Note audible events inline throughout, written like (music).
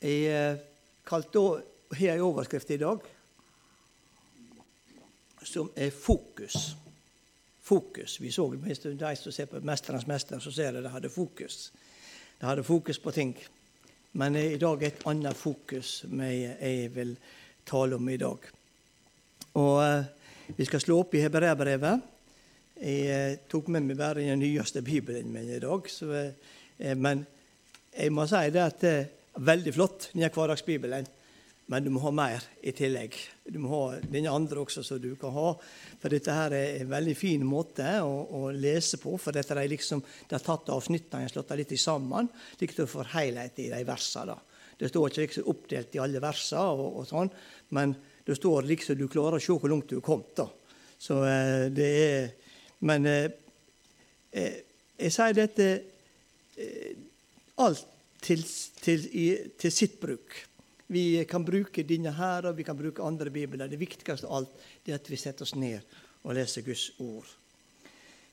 Jeg eh, har en overskrift i dag som er fokus. Fokus. Vi så de som ser på 'Mesterens mester', så ser de det hadde fokus. Det hadde fokus på ting. Men i dag er et annet fokus jeg vil tale om i dag. Og eh, Vi skal slå opp i Hebreabrevet. Jeg eh, tok med meg bare den nyeste bibelen min i dag. Men jeg må si det at veldig flott, denne hverdagsbibelen. Men du må ha mer i tillegg. Du må ha denne andre også som du kan ha. For dette her er en veldig fin måte å, å lese på. For dette er liksom, det er tatt avsnittene og slått litt sammen, slik at du får helhet i de versene. Det står ikke liksom oppdelt i alle versene, og, og sånn, men det står liksom du klarer å se hvor langt du har kommet. da. Så eh, det er Men eh, eh jeg sier dette eh, alt til, til, i, til sitt bruk. Vi kan bruke denne her, og vi kan bruke andre bibler. Det viktigste av alt er at vi setter oss ned og leser Guds ord.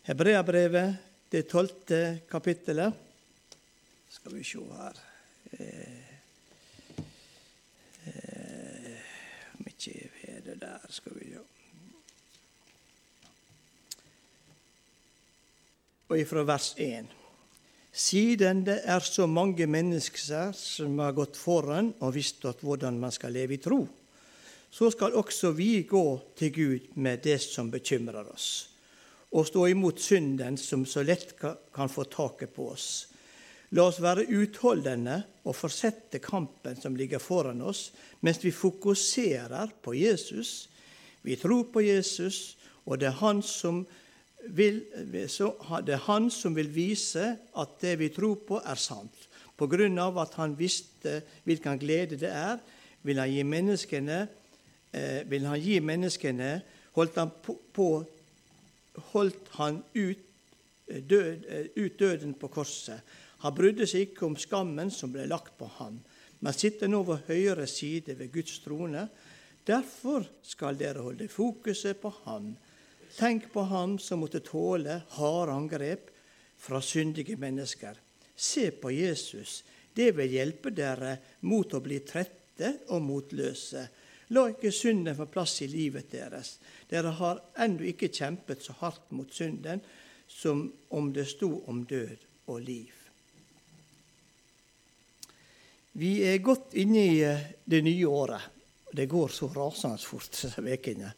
Hebreabrevet, det tolvte kapittelet. Skal vi se her eh, eh, Om ikke er det der, skal vi se. Og ifra vers 1. Siden det er så mange mennesker som har gått foran og visst hvordan man skal leve i tro, så skal også vi gå til Gud med det som bekymrer oss, og stå imot synden som så lett kan få taket på oss. La oss være utholdende og fortsette kampen som ligger foran oss, mens vi fokuserer på Jesus. Vi tror på Jesus, og det er Han som vil, så det er han som vil vise at det vi tror på, er sant. På grunn av at han visste hvilken glede det er, vil han gi menneskene, eh, han gi menneskene Holdt han på, på holdt han ut, eh, død, eh, ut døden på korset. Han brydde seg ikke om skammen som ble lagt på ham, men sitter nå ved høyre side ved Guds trone. Derfor skal dere holde fokuset på ham Tenk på ham som måtte tåle harde angrep fra syndige mennesker. Se på Jesus. Det vil hjelpe dere mot å bli trette og motløse. La ikke synden få plass i livet deres. Dere har ennå ikke kjempet så hardt mot synden som om det sto om død og liv. Vi er godt inne i det nye året. Det går så rasende fort disse ukene.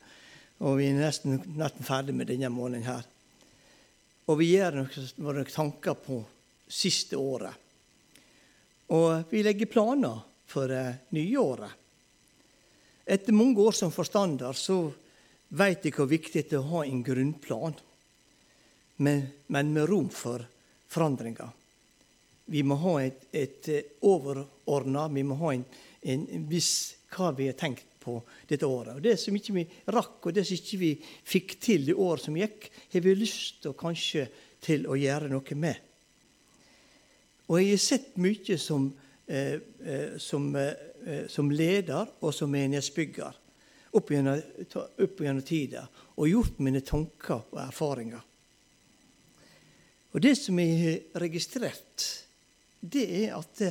Og vi er nesten, nesten ferdig med denne måneden her. Og vi gjør noen tanker på siste året. Og vi legger planer for det nye året. Etter mange år som forstander så veit jeg hvor viktig det er å ha en grunnplan, men, men med rom for forandringer. Vi må ha et, et overordna, vi må ha en, en viss hva vi har tenkt på dette året. Og Det som ikke vi rakk, og det som ikke vi fikk til det året som gikk, har vi lyst til kanskje til å gjøre noe med. Og jeg har sett mye som, eh, eh som, eh, som, leder og som menighetsbygger opp gjennom, opp tida, og gjort mine tanker og erfaringer. Og Det som jeg har registrert, det er at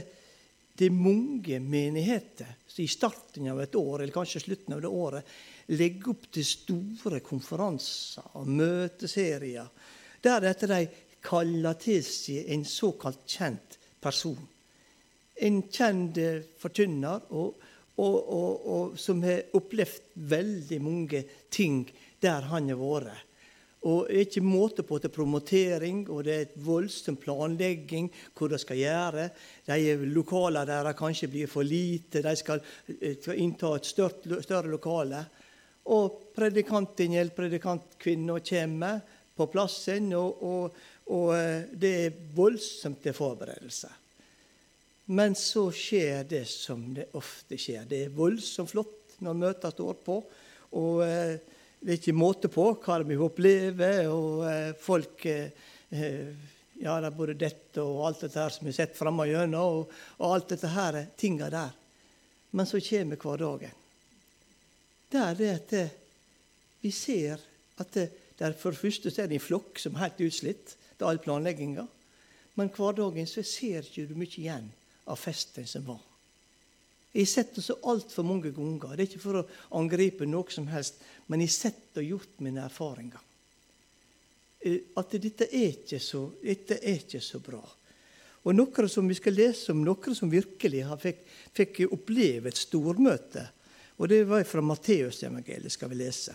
det, er mange menigheter som i starten av et år, eller kanskje slutten av det året, legger opp til store konferanser og møteserier deretter de kaller til seg en såkalt kjent person. En kjent forkynner og, og, og, som har opplevd veldig mange ting der han har vært. Og det er ikke måte på til promotering, og det er et voldsom planlegging hvor de skal gjøre. De lokalene deres kanskje blir for lite, de skal, eh, skal innta et større, større lokale. Og predikanten eller predikantkvinna kommer på plassen, og, og, og, eh, det er voldsomt til forberedelse. Men så skjer det som det ofte skjer. Det er voldsomt flott når møtene står på. og eh, det er ikke måte på hva de opplever, og eh, folk eh, eh, ja, det er både dette og alt dette her som har sett framme gjennom, og, og alt dette her, tinga der. Men så kommer hverdagen. Der er det at vi ser at det, er for det første så er det en flokk som er helt utslitt. Det er all planlegginga. Men hverdagen så ser ikke mye igjen av festen som var. Jeg har sett det så altfor mange ganger. Det er ikke for å angripe noe som helst, men jeg har sett og gjort mine erfaringer. Eh, at dette er ikke så, dette er ikke så bra. Og noen som vi skal lese om, noen som virkelig fikk, fikk oppleve et stormøte. Og det var fra Matteusevangeliet, skal vi lese.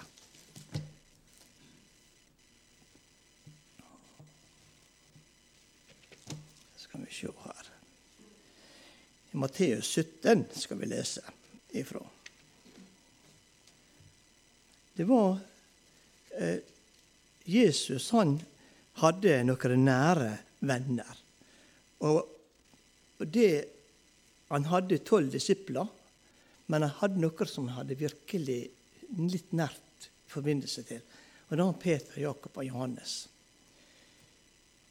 Skal vi se her. Matteus 17 skal vi lese ifra. Det var eh, Jesus han hadde noen nære venner. Og, og det, Han hadde tolv disipler, men han hadde noen som han hadde virkelig litt nært forbindelse til. Og det var Peter, Jakob og Johannes.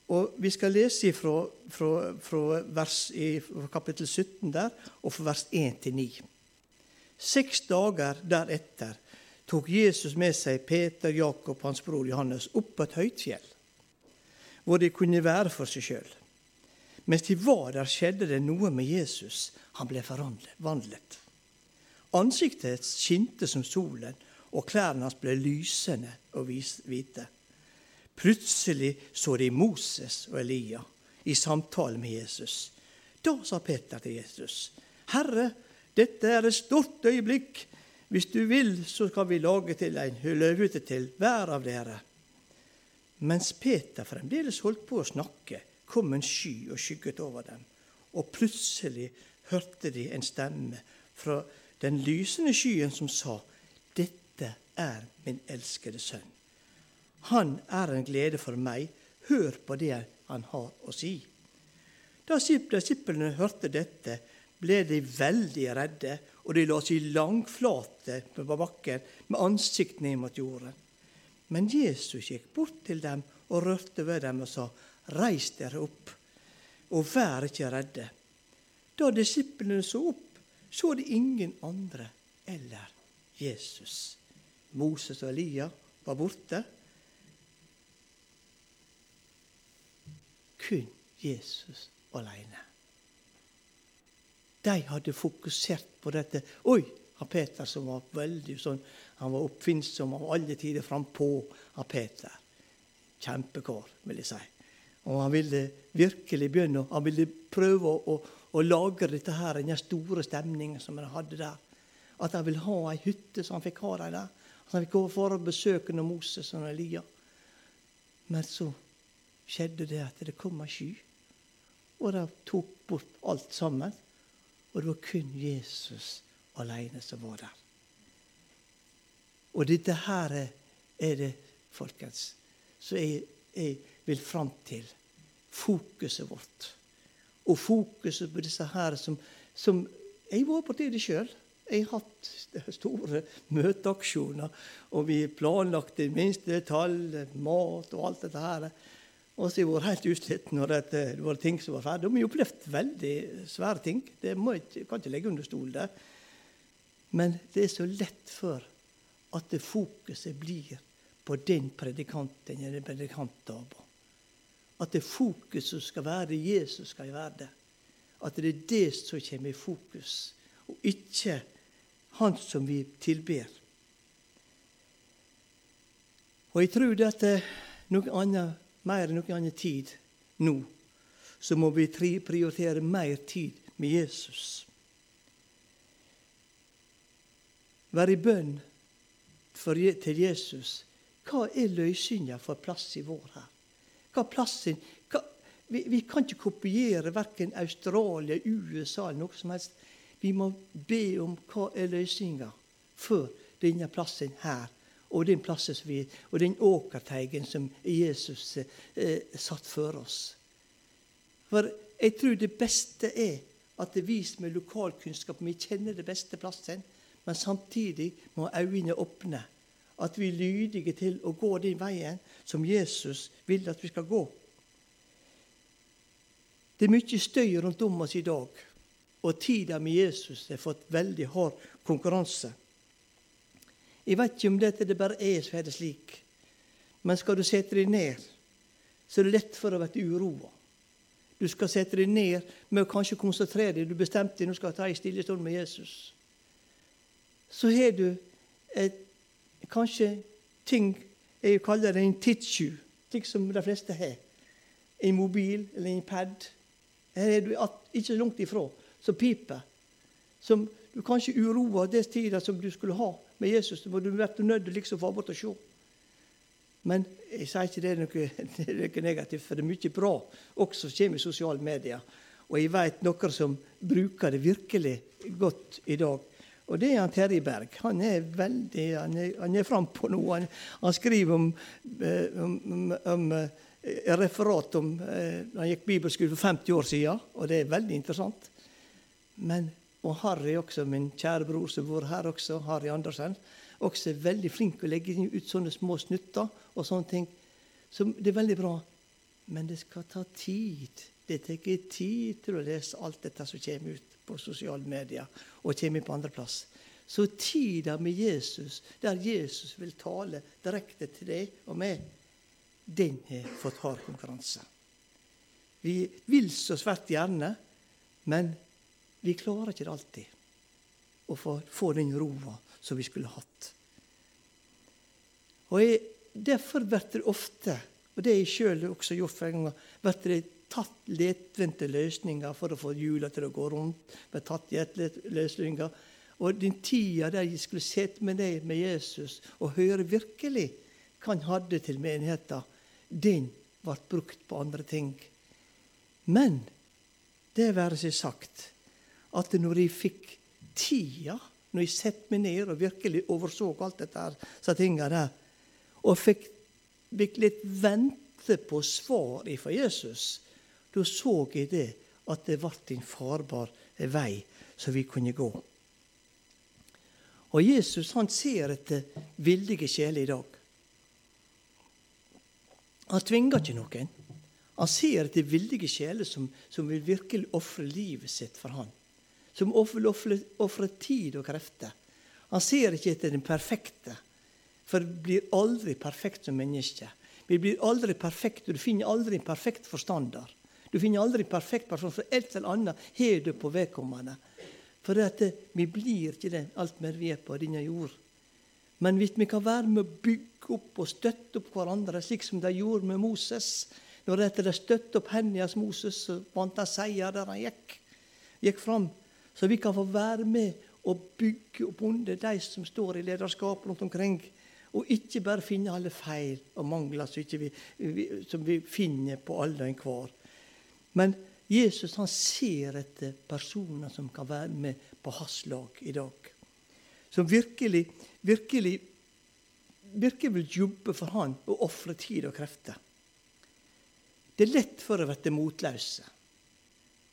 Og Vi skal lese fra, fra, fra vers, i kapittel 17 der, og fra vers 1 til 9. Seks dager deretter tok Jesus med seg Peter, Jakob og hans bror Johannes opp på et høyt fjell, hvor de kunne være for seg sjøl. Mens de var der, skjedde det noe med Jesus. Han ble forvandlet. Ansiktet skinte som solen, og klærne hans ble lysende og hvite. Plutselig så de Moses og Elia i samtale med Jesus. Da sa Peter til Jesus, 'Herre, dette er et stort øyeblikk. Hvis du vil, så kan vi lage til en løvhytte til hver av dere.' Mens Peter fremdeles holdt på å snakke, kom en sky og skygget over dem. Og plutselig hørte de en stemme fra den lysende skyen som sa, 'Dette er min elskede sønn.' Han er en glede for meg. Hør på det han har å si. Da disiplene hørte dette, ble de veldig redde, og de la seg langflate på bakken med ansikt ned mot jorden. Men Jesus gikk bort til dem og rørte ved dem og sa, Reis dere opp, og vær ikke redde. Da disiplene så opp, så de ingen andre eller Jesus. Moses og Elia var borte, kun Jesus alene. De hadde fokusert på dette. Oi, han Peter som var veldig sånn, han var oppfinnsom av alle tider frampå. Han Peter. Kjempekar, vil jeg si. Og han ville virkelig begynne, han ville prøve å, å, lagre dette her, den store stemningen som han hadde der. At han ville ha ei hytte så han fikk ha dem der. At han fikk gå for å besøke Moses og Elia. Men så skjedde det at det kom ei sky, og det tok bort alt sammen. Og det var kun Jesus alene som var der. Og dette her er det, folkens, som jeg, jeg vil fram til. Fokuset vårt. Og fokuset på disse her som, som Jeg var på det sjøl. Jeg har hatt store møteaksjoner, og vi planlagte minste detalj, mat og alt dette her. Og så har jeg vært helt utslitt når det, var ting som var ferdig. Vi har opplevd veldig svære ting. Det jeg, kan ikke legge under stol det. Men det er så lett for at det fokuset blir på den predikanten eller predikantdama. At det fokuset skal være Jesus skal være det. At det er det som kommer i fokus, og ikke Han som vi tilber. Og jeg tror det at noe annet mer enn noen annen tid nå, så må vi prioritere mer tid med Jesus. Være i bønn for, til Jesus. Hva er løsninga for plass i vår her? Hva plassen? Hva, vi, vi, kan ikke kopiere verken Australia, USA eller noe som helst. Vi må be om hva er løsninga for denne plassen her og den plassen som vi, og den åkerteigen som Jesus eh, satt for oss. For jeg tror det beste er at det viser med lokalkunnskap. Vi kjenner det beste plassen, men samtidig må øynene åpne. At vi er lydige til å gå den veien som Jesus vil at vi skal gå. Det er mye støy rundt om oss i dag, og tida med Jesus har fått veldig hard konkurranse. Jeg vet ikke om dette det bare er så er det slik. Men skal du sette deg ned, så er det lett for å bli uroa. Du skal sette deg ned med å kanskje konsentrere deg. Du bestemte deg nå skal ta en stille stund med Jesus. Så har du et, kanskje ting jeg kaller det en tidstyv, slik som de fleste har. En mobil eller en pad. Her er du ikke så langt ifra, som piper. Som du kanskje uroer den tida som du skulle ha med Jesus. Du må du være nødt til liksom få bort og se. Men jeg sier ikke det er noe, (laughs) det er noe negativt, for det er mye bra også som kommer i sosiale medier. Og jeg vet noen som bruker det virkelig godt i dag. Og det er han Terje Berg. Han er veldig, han er, han er frampå nå. Han, han, skriver om, eh, om, om, eh, referat om da Han gikk bibelskole for 50 år siden, og det er veldig interessant. Men, og Harry også, min kjære bror som bor her også, Harry Andersen, også er veldig flink til å legge ut sånne små snutter og sånne ting. Så det er veldig bra. Men det skal ta tid. Det tar tid til å lese alt dette som kommer ut på sosiale medier og kommer på andreplass. Så tida med Jesus, der Jesus vil tale direkte til deg og meg, den har fått hard konkurranse. Vi vil så svært gjerne, men vi klarer ikke alltid å få, den roa som vi skulle hatt. Og jeg, Derfor blir det ofte, og det har jeg sjøl også gjort flere ganger, blir det tatt letvendte løsninger for å få hjula til å gå rundt. Blir tatt løsninger. Og den tida der jeg skulle sitte med deg med Jesus og høre virkelig hva han hadde til menigheten, den ble brukt på andre ting. Men det være seg sagt at når jeg fikk tida når jeg satte meg ned og virkelig overså alt dette så tingene der, og fikk, fikk litt vente på svar fra Jesus, da så jeg det at det ble en farbar vei som vi kunne gå. Og Jesus han ser etter villige sjeler i dag. Han tvinger ikke noen. Han ser etter villige sjeler som, som vil virkelig ofre livet sitt for han som vil ofre tid og krefter. Han ser ikke etter den perfekte, for vi blir aldri perfekt som menneske. Vi blir aldri perfekte, Du finner aldri en perfekt forstander. Du finner aldri en perfekt person, for et eller annet har du på vedkommende. For dette, vi blir ikke det alt mer vi er på denne jord. Men hvis vi kan være med å bygge opp og støtte opp hverandre, slik som de gjorde med Moses Når de støtte opp hendene hans Moses, så vant han seier der han gikk, gikk fram. Så vi kan få være med og bygge opp under de som står i lederskap rundt omkring. Og ikke bare finne alle feil og mangler som, vi, som vi finner på alle og enhver. Men Jesus han ser etter personer som kan være med på hans lag i dag. Som virkelig, virkelig, virkelig vil jobbe for han og ofre tid og krefter. Det er lett for å bli motløse.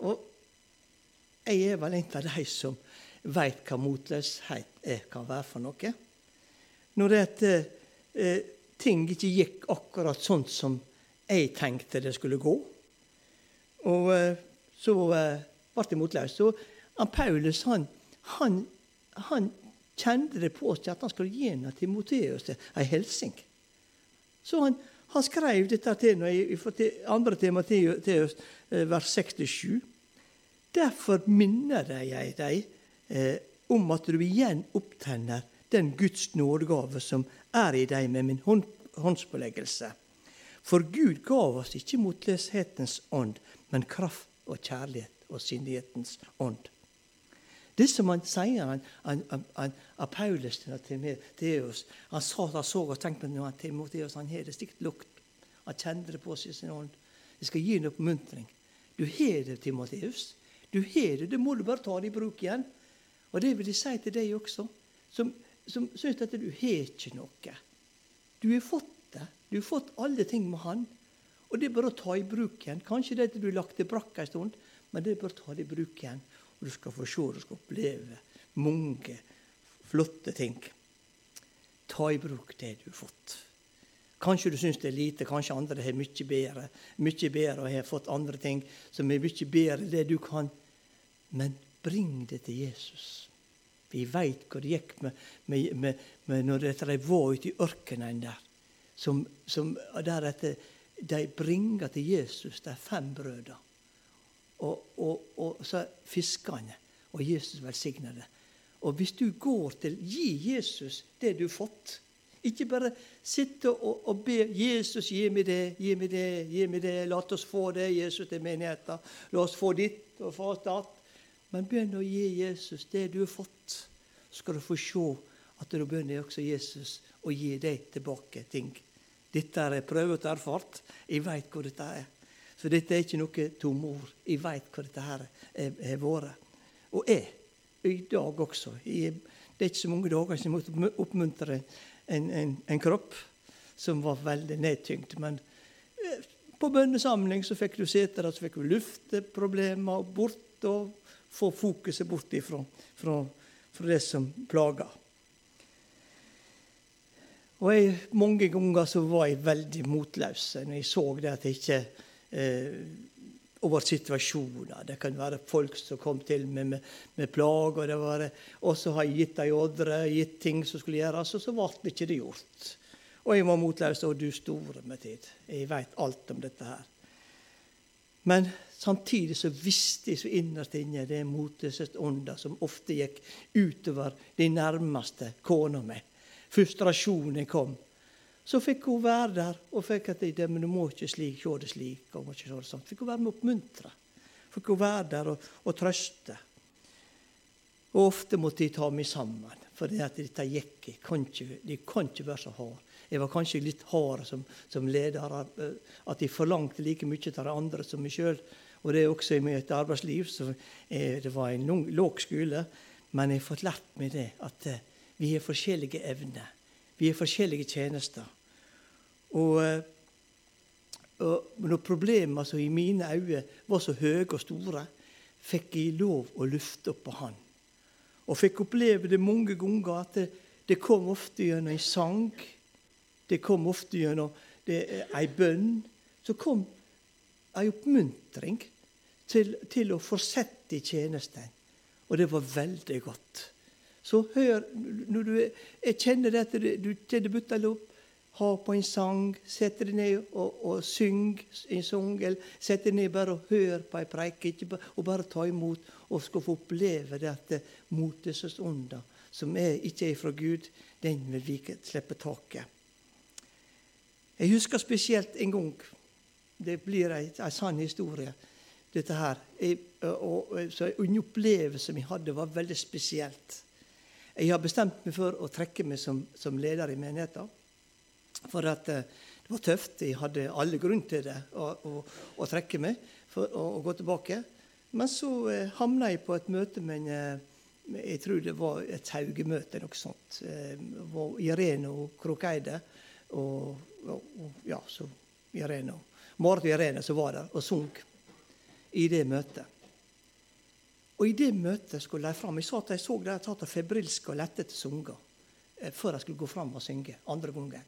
Og jeg er vel en av de som veit hva motløshet er, kan være for noe. Når det at eh, ting ikke gikk akkurat sånn som jeg tenkte det skulle gå. Og eh, så eh, ble jeg motløs. Og Paulus han, han, han, kjente det på seg at han skulle gi henne til Moteus ei hilsing. Så han, han, skrev dette til når jeg, i andre til eh, vers 67. Derfor minner jeg deg eh, om at du igjen opptenner den Guds nådegave som er i deg med min hånd, håndspåleggelse. For Gud gav oss ikke motløshetens ånd, men kraft og kjærlighet og syndighetens ånd. Det som han sier, han Paulus til Timoteus Han sa han så og tenkte på at Timoteus han har det stygt lukt. Han kjente det på seg sin ånd. Jeg skal gi en oppmuntring. Du har det, Timoteus. Du har det, det må du bare ta det i bruk igjen. Og det vil jeg si til deg også, som, som syns at du har ikke noe. Du har fått det. Du har fått alle ting med Han. Og det er bare å ta i bruk igjen. Kanskje det er du har lagt det brakk en stund, men det er bare å ta det i bruk igjen. Og du skal få se, du skal oppleve mange flotte ting. Ta i bruk det du har fått. Kanskje du syns det er lite, kanskje andre har mye bedre, mye bedre og har fått andre ting som er mye bedre enn det du kan. Men bring det til Jesus. Vi veit hvor det gikk med, med, med, med når de var ute i ørkenen der. Som, som deretter de bringer til Jesus de fem brødene. Og, og, og så fiskene. og Jesus velsigner det. Og hvis du går til Gi Jesus det du har fått. Ikke bare sitte og, og, be 'Jesus, gi meg det, gi meg det, gi meg det'. La oss få det, Jesus, til menigheten. La oss få ditt og få datt. Men begynn å gi Jesus det du har fått. Så skal du få se at da begynner også Jesus å gi deg tilbake ting. Dette er prøvet og erfart. Jeg veit hvor dette er. Så dette er ikke noe tomme ord. Jeg veit hvor dette her har vært. Og er i dag også. Jeg, det er ikke så mange dager siden jeg måtte oppmuntre en, en, en, kropp som var veldig nedtyngt. Men eh, på bønnesamling så fikk du sitte der, så fikk du lufteproblemer bort og få fokuset bort ifra, fra, fra det som plager. Og jeg, Mange ganger så var jeg veldig motløs når jeg så det at jeg ikke eh, over situasjoner. Det kan være folk som kom til meg med, med plager. Og så har jeg gitt dem ordre, gitt ting som skulle gjøres, og så ble ikke det gjort. Og jeg var motløs. Og du store med tid. Jeg veit alt om dette her. Men samtidig så visste jeg så innerst inne det motesånda som ofte gikk utover de nærmeste kona mi. Frustrasjonen kom. Så fikk hun være der og fikk at det, men du må ikke slik, se det slik. og må ikke se det sånn. Fikk hun være med og oppmuntre. Fikk hun være der og, og trøste. Og ofte måtte jeg ta meg sammen, for dette gikk ikke. De kan ikke være så harde. Jeg var kanskje litt hard som, som, leder, at jeg forlangte like mye av de andre som meg sjøl. Og det er også i mitt arbeidsliv. så Det var en låg skole, men jeg har fått lært meg det at eh, vi har forskjellige evner. Vi har forskjellige tjenester. Og, eh, og når problemene som i mine øyne var så høye og store, fikk jeg lov å lufte opp på Han. Og fikk oppleve det mange ganger at det, det kom ofte gjennom en sang. Det kom ofte gjennom ei bønn. Så kom ei oppmuntring til, til å fortsette tjenesten. Og det var veldig godt. Så hør når du, Jeg kjenner det at du kjenner butta opp. Ha på en sang, sett deg ned og, og syng en sang. Eller sett deg ned bare og hør på en preik, og bare ta imot. Og skal få oppleve dette at motets ånda, som er, ikke er fra Gud, den vil vi slippe taket. Jeg husker spesielt en gang Det blir ei, sann historie. Dette her. Jeg, og, og, så En opplevelse vi hadde, var veldig spesielt. Jeg har bestemt meg for å trekke meg som, som leder i menigheten. For at eh, det var tøft. Jeg hadde alle grunn til det, å, å, å trekke meg for å, gå tilbake. Men så eh, havna jeg på et møte med en eh, jeg tror det var et haugemøte eller noe sånt. Eh, var Irene og Krokeide og, og, og ja, så Irene Marit og Irene som var der og sang i det møtet. Og i det møtet skulle de fram. Jeg sa at jeg så de tatt febrilske og lettete sanger eh, før jeg skulle gå fram og synge andre gangen.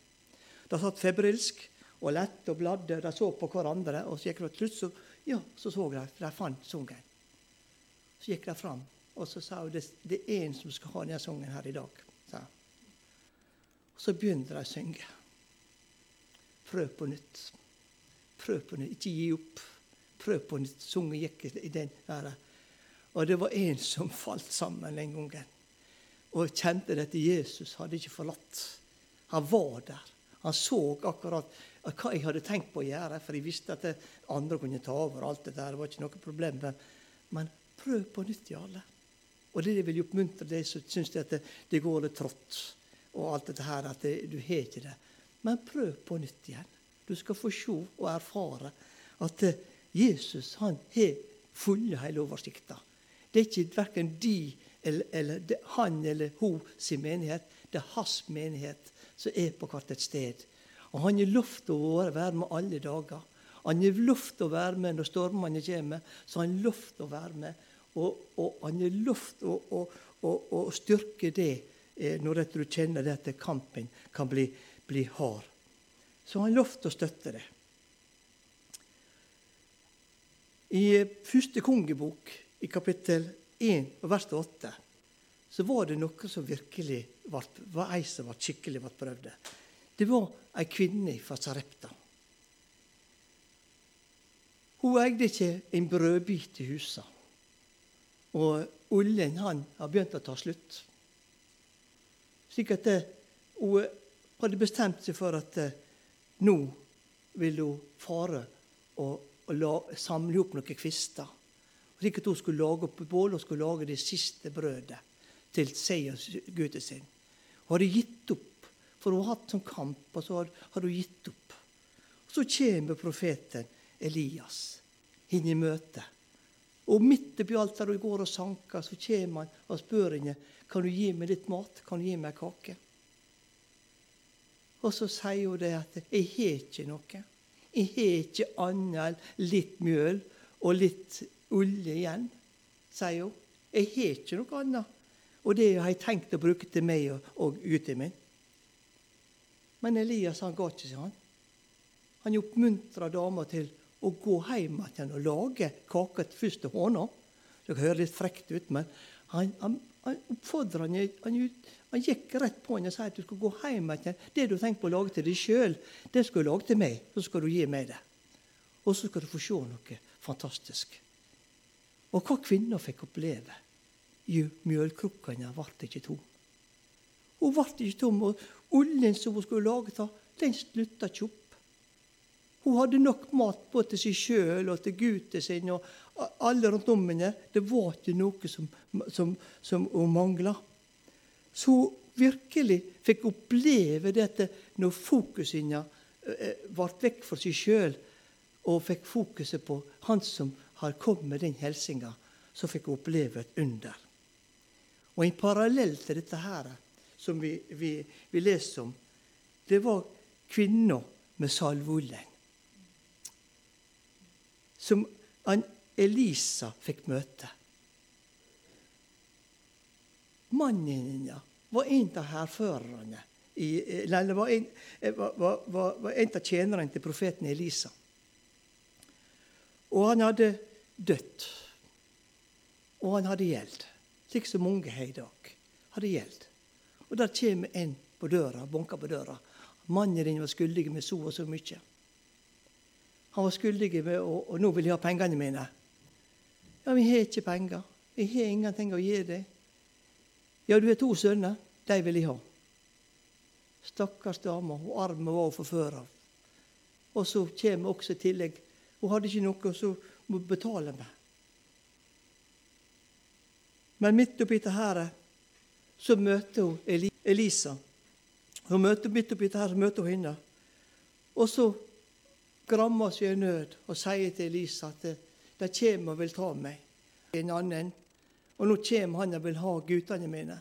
De satt febrilsk og lette og bladde. De så på hverandre. Og så gikk de til slutt, så, ja, så så de de fant sangen. Så gikk de fram, og så sa hun det, det er en som skal ha denne sangen her i dag. sa så begynte de å synge. Prøv på nytt. Prøv på nytt. Ikke gi opp. Prøv på nytt. Sangen gikk i den der og det var en som falt sammen den gangen. Og kjente at Jesus hadde ikke forlatt. Han var der. Han så akkurat hva jeg hadde tenkt på å gjøre, for jeg visste at andre kunne ta over. alt Det der, det var ikke noe problem. Men, prøv på nytt, Jarle. Og det vil oppmuntre deg som syns det, det, går litt trått, og alt dette her, at det, du har ikke det. Men prøv på nytt igjen. Du skal få se og erfare at Jesus han har funnet hele oversikta. Det er ikke verken de eller, eller det, han eller hun sin menighet. Det er hans menighet som er på hvert et sted. Og han har lovt å være med alle dager. Han har lovt å være med når stormene kommer. Så han har lovt å være med. Og, og han har lovt å, å, å, å, styrke det eh, når du kjenner det at kampen kan bli, bli hard. Så han har lov å støtte det. I første kongebok i kapittel 1 vers 8, så var det noe som virkelig var, var ei som var skikkelig ble prøvd. Det var ei kvinne fra Sarepta. Hun eide ikke en brødbit i huset. Og oljen han har begynt å ta slutt. Slik at det, hun hadde bestemt seg for at eh, nå vil hun fare og, og samle opp noen kvister. Slik at hun skulle lage opp bål og skulle lage det siste brødet til seg og gutten sin. Hun hadde gitt opp, for hun har hatt sånn kamp, og så hadde hun gitt opp. Så kommer profeten Elias inn i møtet. Og midt oppi alt der hun går og sanker, så kommer han og spør henne kan du gi meg litt mat. Kan du gi meg kake? Og så sier hun det at 'jeg har ikke noe'. Jeg har ikke annet enn litt mjøl og litt olje igjen, sier hun. Jeg har ikke noe annet. Og det har jeg tenkt å bruke til meg og, og gutten min. Men Elias han ga ikke seg, han. Han oppmuntra dama til å gå hjem igjen og lage kake først til hånda. Det høres litt frekt ut, men han, han, han oppfordra han, han, han, gikk rett på henne og sa at du skal gå hjem igjen. Det du tenker på å lage til deg sjøl, det skal du lage til meg. Så skal du gi meg det. Og så skal du få se noe fantastisk. Og hva kvinna fikk oppleve? Jo, mjølkrukkene ble ikke tom. Hun ble ikke tom, og oljen som hun skulle lage, den slutta ikke opp. Hun hadde nok mat både til seg sjøl og til gutten sin og alle rundt om henne. Det var ikke noe som, som, som hun mangla. Så hun virkelig fikk oppleve dette når fokuset hennes eh, ble vekk fra seg sjøl og fikk fokuset på han som har kommet med den hilsinga. Så fikk hun oppleve et under. Og en parallell til dette her, som vi, vi, vi leser om, det var kvinna med salveoljen som Elisa fikk møte. Mannen hennes var en av hærførerne eller var en, var, var, var en av tjenerne til profeten Elisa. Og han hadde dødd. Og han hadde gjeld, slik som mange har i dag. Hadde gjeld. Og der kommer en på døra, banker på døra. Mannen din var skyldig med så og så mye. Han var skyldig med og, og nå vil jeg ha pengene mine. Ja, vi har ikke penger. Jeg har ingenting å gi deg. Ja, du har to sønner. De vil jeg ha. Stakkars dame. Hun arme var hun forføra. Og så kommer også i tillegg Hun hadde ikke noe så må betale med. Men midt oppi dette her, så møter hun Elisa. Hun møter, midt oppi dette her, så møter hun henne. Og så grammer seg i nød og sier til Elisa at de kommer og vil ta meg. En annen. Og nå kommer han og vil ha guttene mine.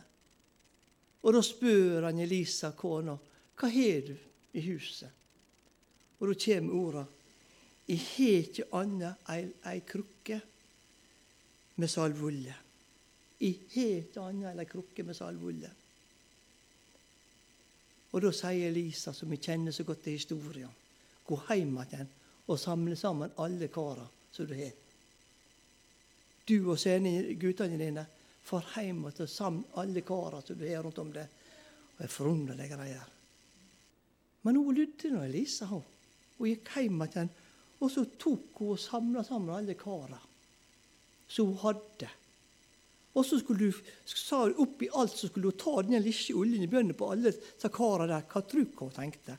Og da spør han Elisa kona hva har du i huset. Og da kommer orda Jeg har ikke annet enn ei krukke med salveolje. Jeg har ikke annet enn ei krukke med salveolje. Og da sier Elisa, som vi kjenner så godt til historien Gå hjem igjen og samle sammen alle kara som du har. Du og guttene dine får hjem og sammen alle karene som du har rundt om deg. Og det er forunderlige greier. Men hun lydde nå Elisa. Hun. hun gikk hjem igjen, og så tok hun og samla sammen alle karene som hun hadde. Og så skulle du, sa hun oppi alt så skulle hun ta den lille oljen i bjørnen på alle disse karene der. Hva tror hun tenkte?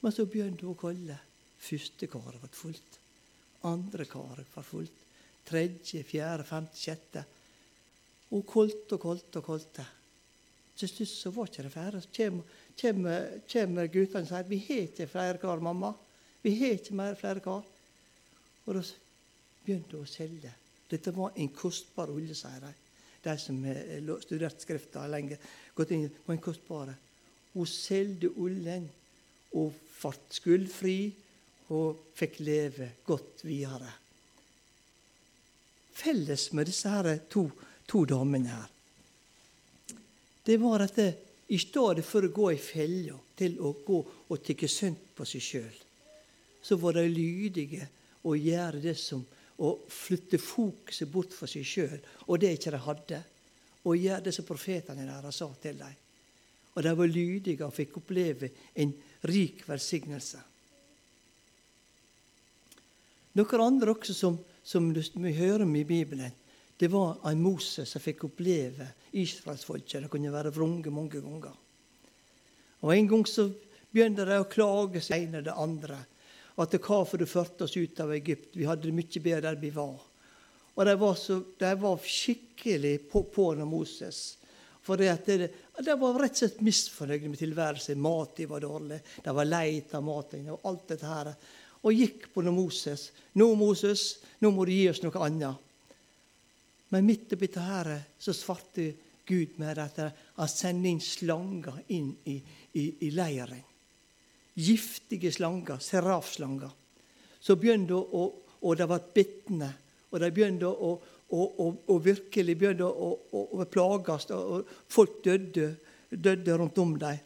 Men så begynte hun å kalle. Første karet ble fullt. Andre karet var fullt. Tredje, fjerde, femte, sjette. Og koldt og koldt og kolte. Til slutt så var ikke det flere. Så kommer, guttene og sier vi har ikke flere kar, mamma. Vi har ikke mer flere kar. Og da begynte hun å selge. Dette var en kostbar olje, sier de. De som har studert Skrifta lenge. gått inn på en kostbar. Hun solgte oljen og ble skuldfri og fikk leve godt videre. Felles med disse her to, to damene her, det var at det, i stedet for å gå i fella til å gå og tykke synd på seg sjøl, så var de lydige og gjøre det som å flytte fokuset bort fra seg sjøl og det ikke de hadde, og gjøre det som profetene deres sa til dem. Og de var lydige og fikk oppleve en rik velsignelse. Noen andre også som, som vi hører om i Bibelen, det var en Moses som fikk oppleve israelsfolket. Det kunne være vrunge mange ganger. Og En gang så begynte de å klage seg ene det andre. At det hva for det førte oss ut av Egypt? Vi hadde det mye bedre der vi var. Og de var, så, de var skikkelig på, på Moses. For det, det, de var rett og slett misfornøyde med tilværelsen. Maten var dårlig, de var lei av maten og alt dette her. Og gikk på Moses. 'Nå, Moses, nå må du gi oss noe annet.' Men midt oppi dette så svarte Gud med at han sendte inn slanger inn i, i, i leiren. Giftige slanger, serafslanger. Så begynte å, og de ble bitne. Og de begynte å, og, og, og, virkelig begynte å, å, å plages. Og folk døde, døde rundt om dem.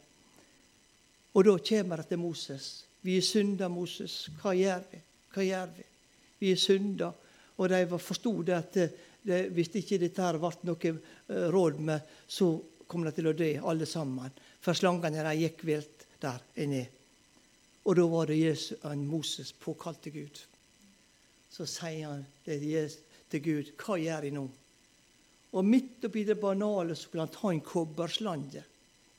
Og da kommer det til Moses. Vi er synder, Moses. Hva gjør vi? Hva gjør vi? Vi er synder. Og de forsto det at det, hvis ikke dette her ble noe eh, råd med, så kom de til å dø, alle sammen. For slangene de gikk vilt der inne. Og da var det Jesus, Moses påkalte Gud. Så sier han til Gud, hva gjør jeg nå? Og midt oppi det banale så skulle han ta en kobberslange.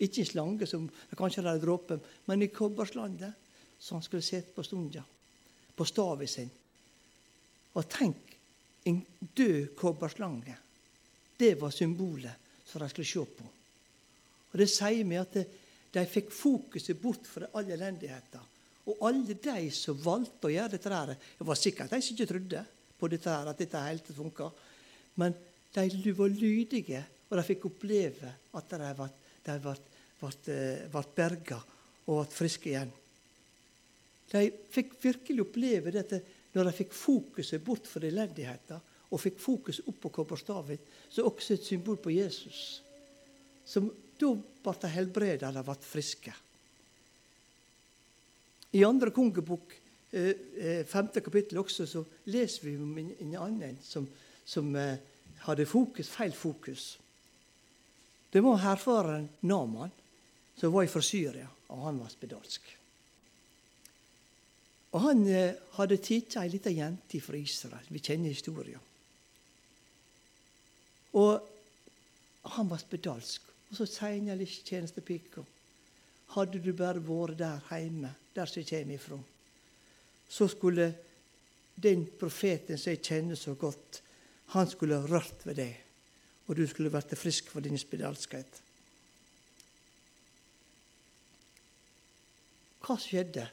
Ikke en slange som kanskje hadde dråper, men en kobberslange. Så han skulle sitte på stunda, på staven sin. Og tenk en død kobberslange. Det var symbolet som de skulle se på. Og Det sier meg at de fikk fokuset bort fra all elendigheten. Og alle de som valgte å gjøre dette der, Det var sikkert de som ikke trodde på dette her, at dette helt funka. Men de var lydige, og de fikk oppleve at de ble, ble berga og ble friske igjen. De fikk virkelig oppleve dette når de fikk fokuset bort fra elendigheten og fikk fokus opp på kobberstaven, er også et symbol på Jesus. Som da ble de helbredet, eller ble friske. I andre kongebok, eh, eh, femte kapittel også, så leser vi om en annen som, som eh, hadde fokus, feil fokus. Det var hærføreren Naman, som var fra Syria, og han var spedalsk. Og Han eh, hadde tatt ei lita jente fra Israel. Vi kjenner historien. Og han var spedalsk. Og så sier tjenestepika Hadde du bare vært der hjemme, der som jeg kommer ifra, så skulle den profeten som jeg kjenner så godt, han skulle rørt ved deg, og du skulle vært frisk for din spedalskhet. Hva skjedde?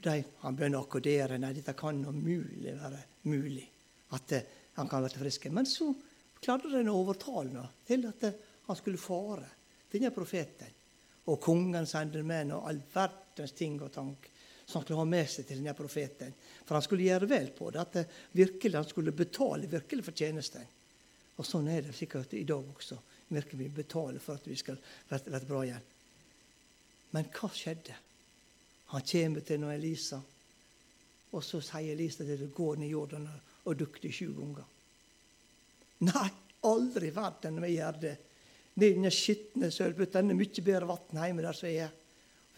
De, han begynner å akkordere. Nei, dette kan umulig være mulig. At uh, han kan bli frisk. Men så klarte de å overtale ham til at uh, han skulle fare. Denne profeten. Og kongen sendte menn og all verdens ting og tank som han skulle ha med seg til denne profeten. For han skulle gjøre vel på det. At uh, virkelig han skulle betale virkelig for tjenesten. Og sånn er det sikkert i dag også. Virkelig betale for at vi skal være bra igjen. Men hva skjedde? Han kommer til noen Elisa, og så sier Elisa til ham gå ned i Jordan og dukk deg sju ganger. Nei, aldri i verden vi gjør det. Ned i den skitne sølvbøtta. Det er mye bedre vann hjemme der som jeg er.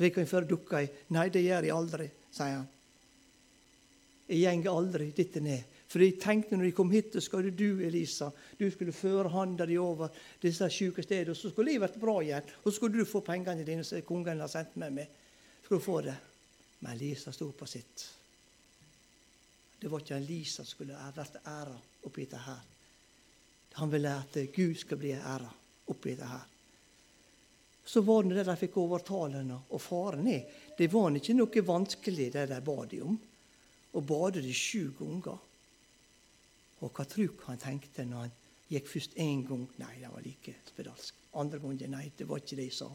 Vi kan føre dukka i. Nei, det gjør jeg aldri, sier han. Jeg går aldri dit ned. For jeg tenkte når jeg kom hit, så skulle du, Elisa, du skulle føre hånda di over disse sjuke stedene, så skulle jeg vært bra igjen. Og så skulle du få pengene dine som kongen har sendt med meg skulle få det. Men Lisa sto på sitt. Det var ikke en Lisa som skulle vært æra oppi dette her. Han ville at Gud skal bli æra oppi dette her. Så var det det de fikk overtale og faren ned. Det var ikke noe vanskelig, det de ba de om. Og bade de sju ganger. Og hva tror du han tenkte når han gikk først én gang? Nei, det var like spedalsk. Andre gangen nei, det var ikke det jeg sa.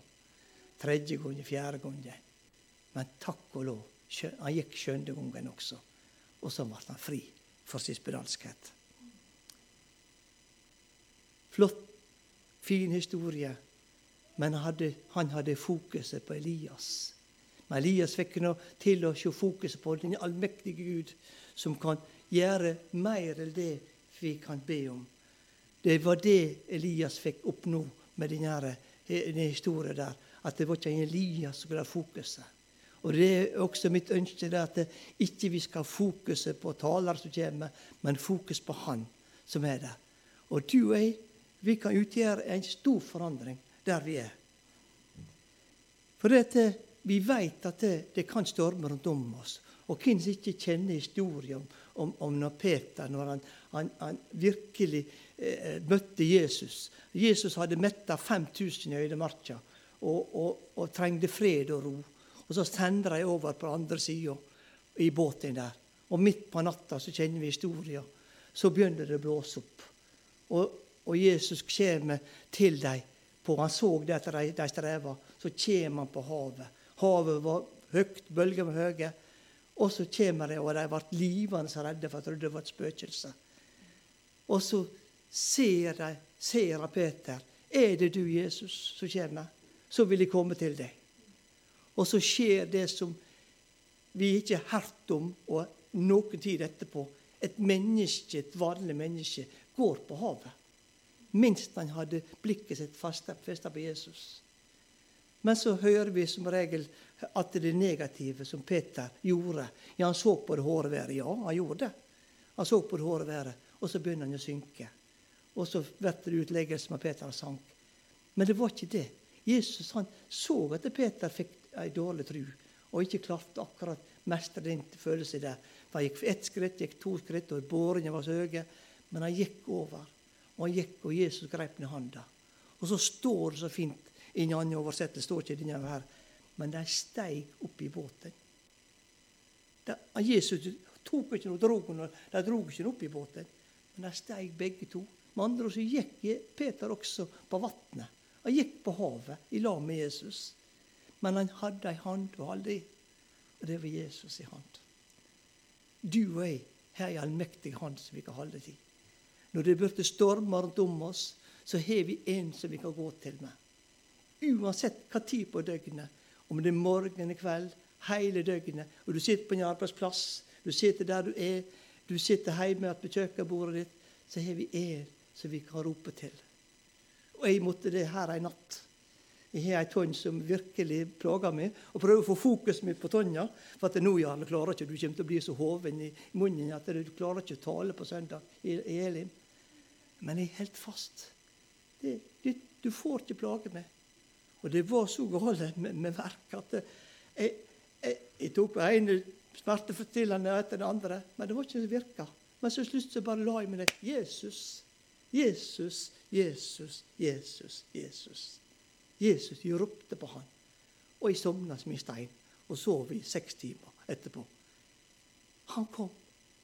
Tredje gangen, fjerde gangen. Men takk og lov, han gikk skjønne gangen også. Og så ble han fri for sin spedalskhet. Flott, fin historie. Men han hadde, han hadde fokuset på Elias. Men Elias fikk nå til å se fokuset på den allmektige Gud, som kan gjøre mer enn det vi kan be om. Det var det Elias fikk oppnå med denne, denne historien der. At det var ikke Elias som skulle fokuset. Og det er også mitt ønske det at ikke vi skal fokuset på taler som kommer, men fokus på Han som er der. Og du og jeg, vi kan utgjøre en stor forandring der vi er. For dette, vi vet at det, det kan storme rundt om oss. Og hvem som ikke kjenner historien om, om, om når Peter når han, han, han virkelig eh, møtte Jesus. Jesus hadde metta 5000 i øydemarka og, og, og, trengte fred og ro. Og Så sender de over på andre sida i båten der. Og midt på natta så kjenner vi historien. Så begynner det å blåse opp. Og, og Jesus kommer til dem. På, han så det at de, de streva. Så kommer han på havet. Havet var høyt, bølgene var høye. Og så kommer de, og de ble livende redde, for jeg trodde det var et spøkelse. Og så ser de, ser Peter. Er det du, Jesus, som kommer? Så vil jeg komme til deg. Og så skjer det som vi ikke har hørt om og noen tid etterpå. Et menneske, et vanlig menneske, går på havet. Minst han hadde blikket sitt festa på Jesus. Men så hører vi som regel at det negative som Peter gjorde. Ja, han så på det hårde været. Ja, han gjorde det. Han så på det hårde været, og så begynner han å synke. Og så blir det utleggelse med Peter sank. Men det var ikke det. Jesus han så at Peter fikk ei dårlig tru, og ikke klarte akkurat mestre den følelsen der. For han gikk ett skritt, gikk to skritt, og bårene var så høye. Men han gikk over. Og han gikk, og Jesus grep ned handa. Og så står det så fint i en annen oversettelse står ikke denne her. Men de steig opp i båten. De, Jesus tok ikke noe, drog noe, de dro ikke noe opp i båten, men de steig begge to. Med andre ord så gikk Peter også på vannet. Han gikk på havet i lag med Jesus. Men han hadde ei hand å holde i, og det var Jesus i hand. Du og jeg har ei allmektig hand som vi kan holde til. Når det blir stormer rundt om oss, så har vi en som vi kan gå til med. Uansett hva tid på døgnet. Om det er morgen eller kveld. Hele døgnet. Og du sitter på en arbeidsplass. Du sitter der du er. Du sitter hjemme på kjøkkenbordet ditt. Så har vi en som vi kan rope til. Og jeg måtte det her ei natt. Jeg har ei tonn som virkelig plager meg, og prøver å få fokuset mitt på tonna. For at nå, Jarle, klarer ikke du kommer til å bli så hoven i munnen at du klarer ikke å tale på søndag i, i Elim. Men jeg helt fast. Det, det, du får ikke plage meg. Og det var så galt med, med verk at jeg, jeg, jeg tok på ene smerteforstillende etter det andre, men det var ikke som virka. Men så slutt så bare la jeg meg ned. Jesus, Jesus, Jesus, Jesus, Jesus. Jesus, de ropte på han. Og jeg sovna som en stein og sov i seks timer etterpå. Han kom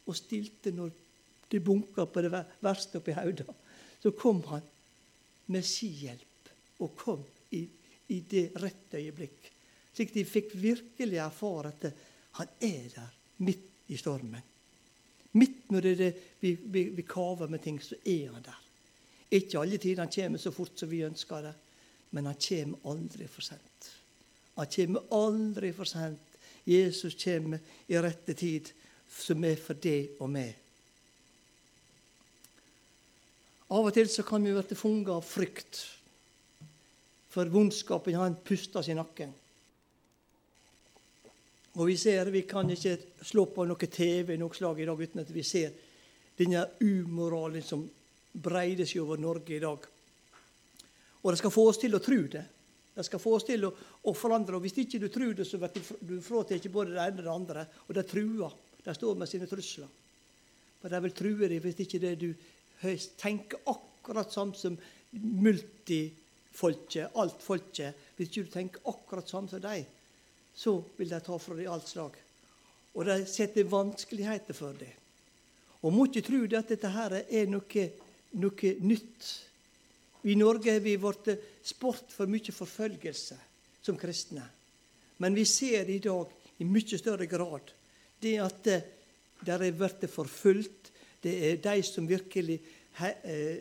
og stilte når det bunka på det verste oppi hodet. Så kom han med si hjelp og kom i i det rette øyeblikk. Slik de fikk virkelig erfare at han er der midt i stormen. Midt når det, det, vi, vi, vi kaver med ting, så er han der. Ikke alle tider han kommer så fort som vi ønsker det, men han kommer aldri for sent. Han kommer aldri for sent. Jesus kommer i rette tid, som er for deg og meg. Av og til så kan vi bli fanget av frykt for vondskapen han puster i nakken. Og Vi ser, vi kan ikke slå på noe TV noe slag i dag uten at vi ser denne umoralen som breider seg over Norge i dag. Og det skal få oss til å tro det. Det skal få oss til å, å forandre. og Hvis ikke du tror det, så blir du fratatt både det ene og det andre. Og det truer. De står med sine trusler. Men de vil true deg hvis ikke det du tenker akkurat samme som multifolket, alt folket, hvis ikke du tenker akkurat samme som dem, så vil de ta fra deg alt slag. Og de setter vanskeligheter for deg. Og må ikke tro at dette her er noe, noe nytt. I Norge har vi blitt sport for mye forfølgelse som kristne. Men vi ser i dag i mye større grad det at der er blitt forfulgt. Det er de som virkelig Eh,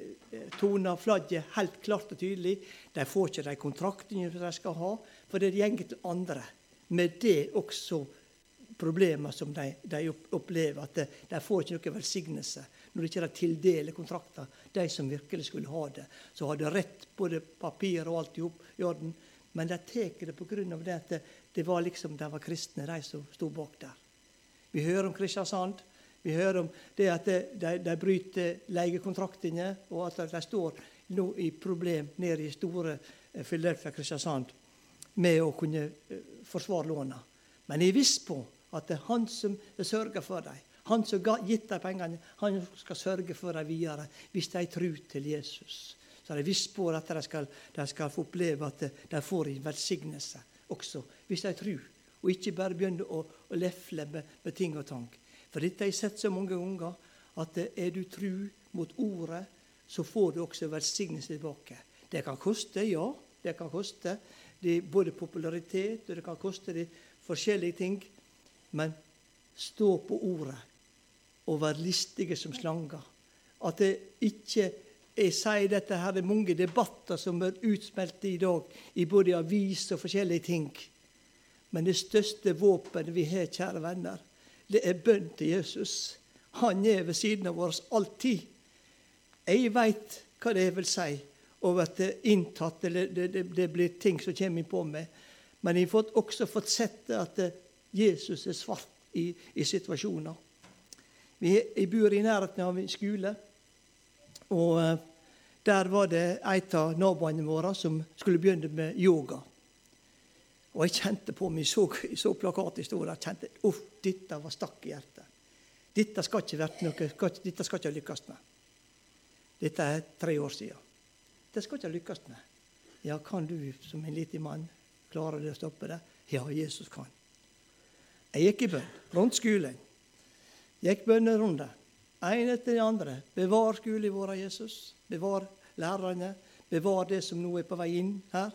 toner flagget helt klart og tydelig. De får ikke de kontraktene de skal ha, for det går til andre. Med det også problemer som de, de opplever. At de, de, får ikke noen velsignelse når de ikke tildeler kontrakter. De som virkelig skulle ha det. Så har de rett både papir og alt i orden. Men de tar det pga. det at det var liksom de var kristne, de som sto bak der. Vi hører om Kristiansand. Vi hører om det at de, de, bryter leiekontraktene, og at de står nå i problem nede i store Filadelfia Kristiansand med å kunne forsvare låna. Men jeg er viss på at det er han som sørger for dem. Han som har gitt dem pengene, han skal sørge for dem videre hvis de tror til Jesus. Så det visst på at de skal, de skal få oppleve at de får en velsignelse også, hvis de tror. Og ikke bare begynner å, å lefle med, med, ting og tang. For dette har jeg sett så mange ganger, at er du tru mot ordet, så får du også velsignelse tilbake. Det kan koste, ja. Det kan koste det både popularitet og det kan koste det forskjellige ting. Men stå på ordet og vær listige som slanger. At det ikke Jeg sier dette her, det er mange debatter som er utsmelte i dag, i både avis og forskjellige ting. Men det største våpenet vi har, kjære venner, det er bønn til Jesus. Han er ved siden av oss alltid. Jeg veit hva det vil si å bli inntatt, eller det, det, det, blir ting som kommer på meg. Men jeg har også fått sett at Jesus er svart i, i situasjoner. Vi, bor i nærheten av en skole. og eh, Der var det en av naboene våre som skulle begynne med yoga. Og jeg kjente på meg, så, så plakaten sto der, kjente uff, dette var stakk i hjertet. Dette skal ikke være noe, dette skal ikke lykkes med. Dette er tre år siden. Det skal ikke lykkes med. Ja, kan du som en liten mann klare å stoppe det? Ja, Jesus kan. Jeg gikk i bønn rundt skolen. Gikk bønnerunde. En etter den andre. Bevar skolen vår, Jesus. Bevar lærerne. Bevar det som nå er på vei inn her.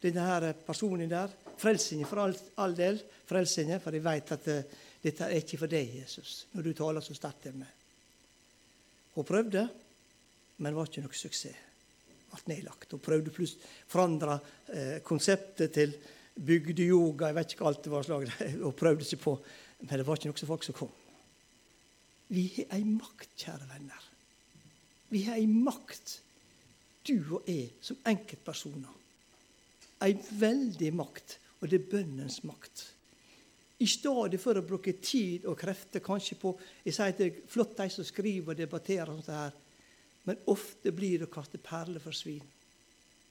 Denne her personen der. Frelsingen for all, all del. Frelsingen, for jeg vet at uh, dette er ikke for deg, Jesus, når du taler så sterkt til meg. Hun prøvde, men det var ikke noe suksess. Ble nedlagt. Hun prøvde plutselig å forandre uh, konseptet til bygdeyoga, jeg vet ikke alt det var slag (laughs) og prøvde seg på, men det var ikke noen folk som kom. Vi har ei makt, kjære venner. Vi har ei makt, du og jeg, som enkeltpersoner. Ei veldig makt, og det er bønnens makt. I stedet for å bruke tid og krefter kanskje på Jeg sier det er flott de som skriver og debatterer, sånt her, men ofte blir det å kaste perler for svin.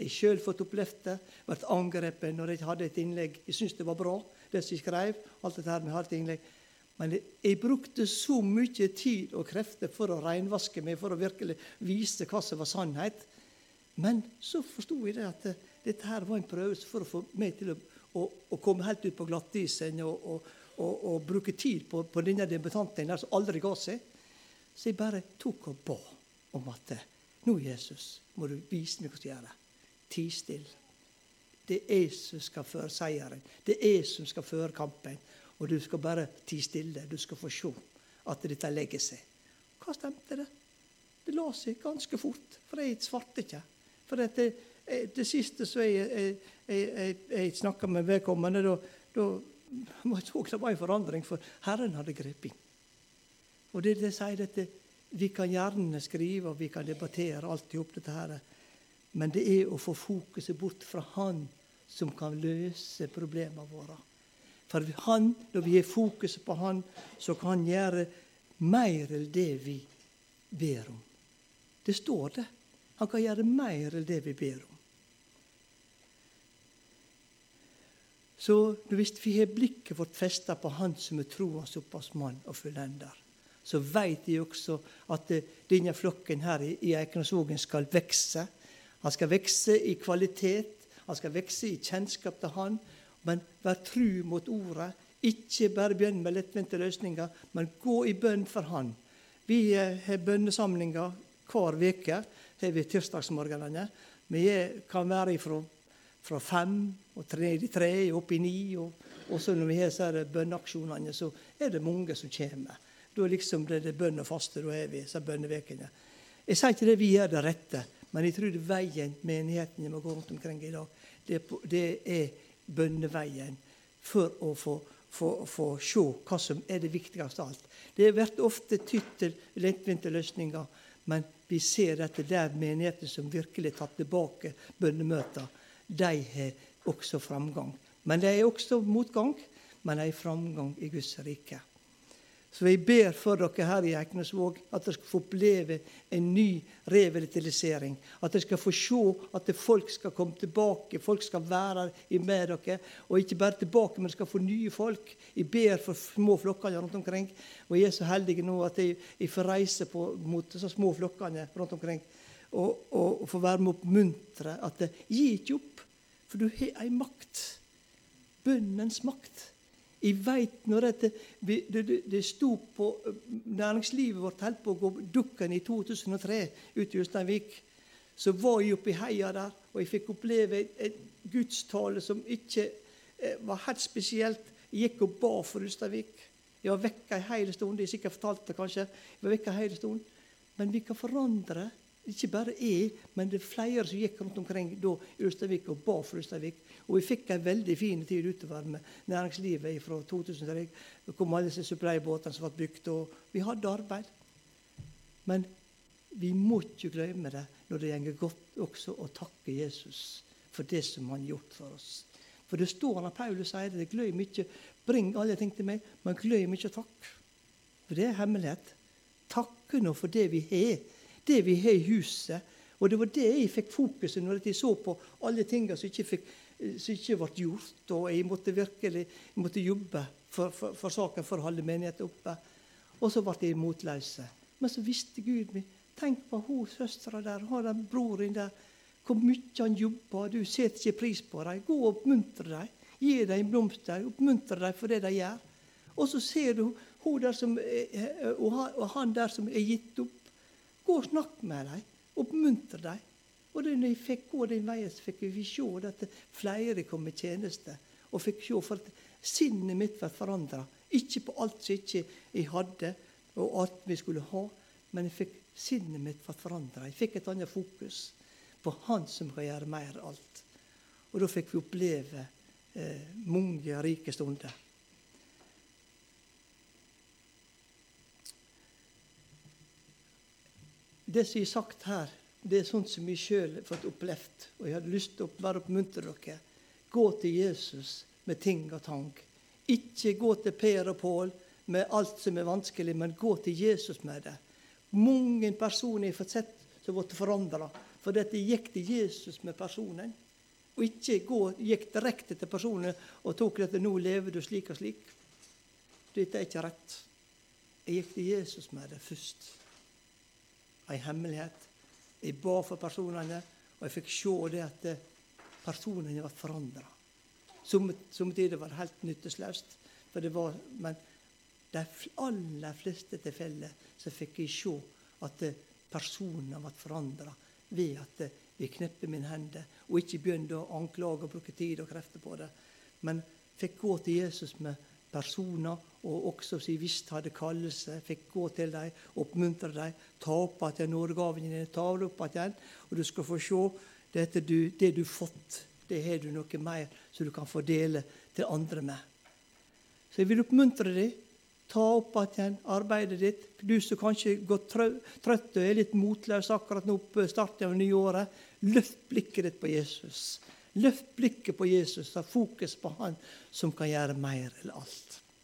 Jeg har sjøl fått opplevd det. Vært angrepet når jeg hadde et innlegg. Jeg syntes det var bra, det som jeg skrev. alt dette her med et innlegg. Men jeg, brukte så mye tid og krefter for å renvaske meg, for å virkelig vise hva som var sannhet. Men så forsto jeg det at dette her var en prøvelse for å få meg til å, å, å komme helt ut på glattisen og, og, og, og bruke tid på, på denne debutanten som aldri ga seg. Så jeg bare tok og ba om at nå, Jesus, må du vise meg hva du gjør. Ti stille. Det er jeg som skal føre seieren. Det er jeg som skal føre kampen. Og du skal bare ti stille. Du skal få se at dette legger seg. Hva stemte det? Det la seg ganske fort, for jeg svarte ikke. For det, det siste så jeg, jeg, jeg, jeg snakka med vedkommende, da, da så det var en forandring, for Herren hadde grepet. Og det, det sier dette, Vi kan gjerne skrive og vi kan debattere alt i dette her, men det er å få fokuset bort fra Han som kan løse problemene våre. For han, når vi har fokus på Han, så kan han gjøre mer enn det vi ber om. Det står det. Han kan gjøre mer enn det vi ber om. Så hvis vi har blikket vårt festa på Han som er troens opphavsmann og fullender, så veit de også at denne flokken her i Eikenesvågen skal vekse. Han skal vekse i kvalitet, han skal vekse i kjennskap til Han, men vær tru mot ordet. Ikke bare begynn med lettvinte løsninger, men gå i bønn for Han. Vi eh, har bønnesamlinger hver uke. har vi tirsdagsmorgenene. Vi kan være fra, fra fem og tre i tre, opp i ni. Og, og så når vi har bønneaksjonene, så er det mange som kommer. Da liksom det er bønn og faste. Da er vi disse bønnevekene. Jeg sier ikke det vi gjør det rette, men jeg tror veien menigheten må gå rundt omkring i dag. Det, det er bønneveien for å få, få, få se hva som er det viktigste av alt. Det blir ofte tydd til lettvinte løsninger, men vi ser at det er menigheter som virkelig har tatt tilbake bønnemøter, de har også framgang. Men det er også motgang, men det er framgang i Guds rike. Så jeg ber for dere her i Eiknesvåg at dere skal få oppleve en ny revitalisering. At dere skal få se at folk skal komme tilbake, folk skal være med dere. Og ikke bare tilbake, men skal få nye folk. Jeg ber for små flokkene rundt omkring. Og jeg er så heldig nå at jeg, jeg får reise på, mot disse små flokkene rundt omkring. Og, og, og få være med å oppmuntre at gi ikke opp, for du har ei makt. Bønnens makt. Jeg veit når det, det, det sto på eh, Næringslivet vårt holdt på å gå dukken i 2003 ute i Ulsteinvik. Så var jeg oppe i heia der, og jeg fikk oppleve et gudstale som ikke eh, var helt spesielt. Jeg gikk og ba for Ulsteinvik. Jeg var vekka ei hel stund. Jeg sikkert fortalt det, kanskje. Jeg var vekka en hel stund. Men vi kan forandre ikke bare jeg, men det er flere som gikk rundt omkring da i Ulsteinvik og ba for Ulsteinvik. Og vi fikk en veldig fin tid utover med næringslivet fra 2003. Det kom alle disse suppleiebåtene som ble bygd, og vi hadde arbeid. Men vi må ikke glemme det når det går godt også å takke Jesus for det som han har gjort for oss. For det står når Paulus sier det, glem ikke, bring alle ting til meg, men glem ikke å takke. For det er hemmelighet. Takke nå for det vi har det vi har i huset. Og det var det jeg fikk fokuset når jeg så på alle tingene som som ikke ble gjort. Og jeg måtte virkelig jeg måtte jobbe for, for, for, saken for å holde menigheten oppe. Og så ble jeg motløs. Men så visste Gud meg. Tenk på hun søstera der, har den broren der. Hvor mye han jobber. Du setter ikke pris på dem. Gå og oppmuntre dem. Gi dem blomster. Oppmuntre dem for det de gjør. Og så ser du hun der som, og han der som er gitt opp. Gå og snakk med dem. Oppmuntre dem. Og når jeg fikk gå den veien, så fikk vi se at flere kom i tjeneste. Og fikk se for at sinnet mitt ble forandra. Ikke på alt som ikke jeg hadde, og alt vi skulle ha, men jeg fikk sinnet mitt ble forandra. Jeg fikk et annet fokus på Han som kan gjøre mer alt. Og da fikk vi oppleve eh, mange rike stunder. Det som er sagt her, det er sånt som jeg sjøl har fått opplevd. Og jeg hadde lyst til å bare oppmuntre dere. Gå til Jesus med ting og tang. Ikke gå til Per og Pål med alt som er vanskelig, men gå til Jesus med det. Mange personer har fått sett som ble forandra fordi de gikk til Jesus med personen. Og ikke gå, gikk direkte til personen og tok dette 'nå lever du slik og slik'. Dette er ikke rett. Jeg gikk til Jesus med det først ei hemmelighet. Jeg ba for personene, og jeg fikk se det at eh, personene ble forandra. Somme tider var det helt nytteløst, men de aller fleste tilfeller så fikk jeg se at eh, personene ble forandra ved at jeg vi knepper mine hender, og ikke begynte å anklage og bruke tid og krefter på det. Men fikk gå til Jesus med personer, og også som visst hadde kallelse, fikk gå til dem, oppmuntre dem, ta opp igjen nådegavene dine, ta det opp igjen, og du skal få se dette du, det du har fått, det har du noe mer som du kan få dele til andre med. Så jeg vil oppmuntre deg. Ta opp igjen arbeidet ditt. Du som kanskje går trøtt og er litt motløs akkurat nå på starten av nyåret, løft blikket ditt på Jesus. Løft blikket på Jesus, ha fokus på Han som kan gjøre mer enn alt.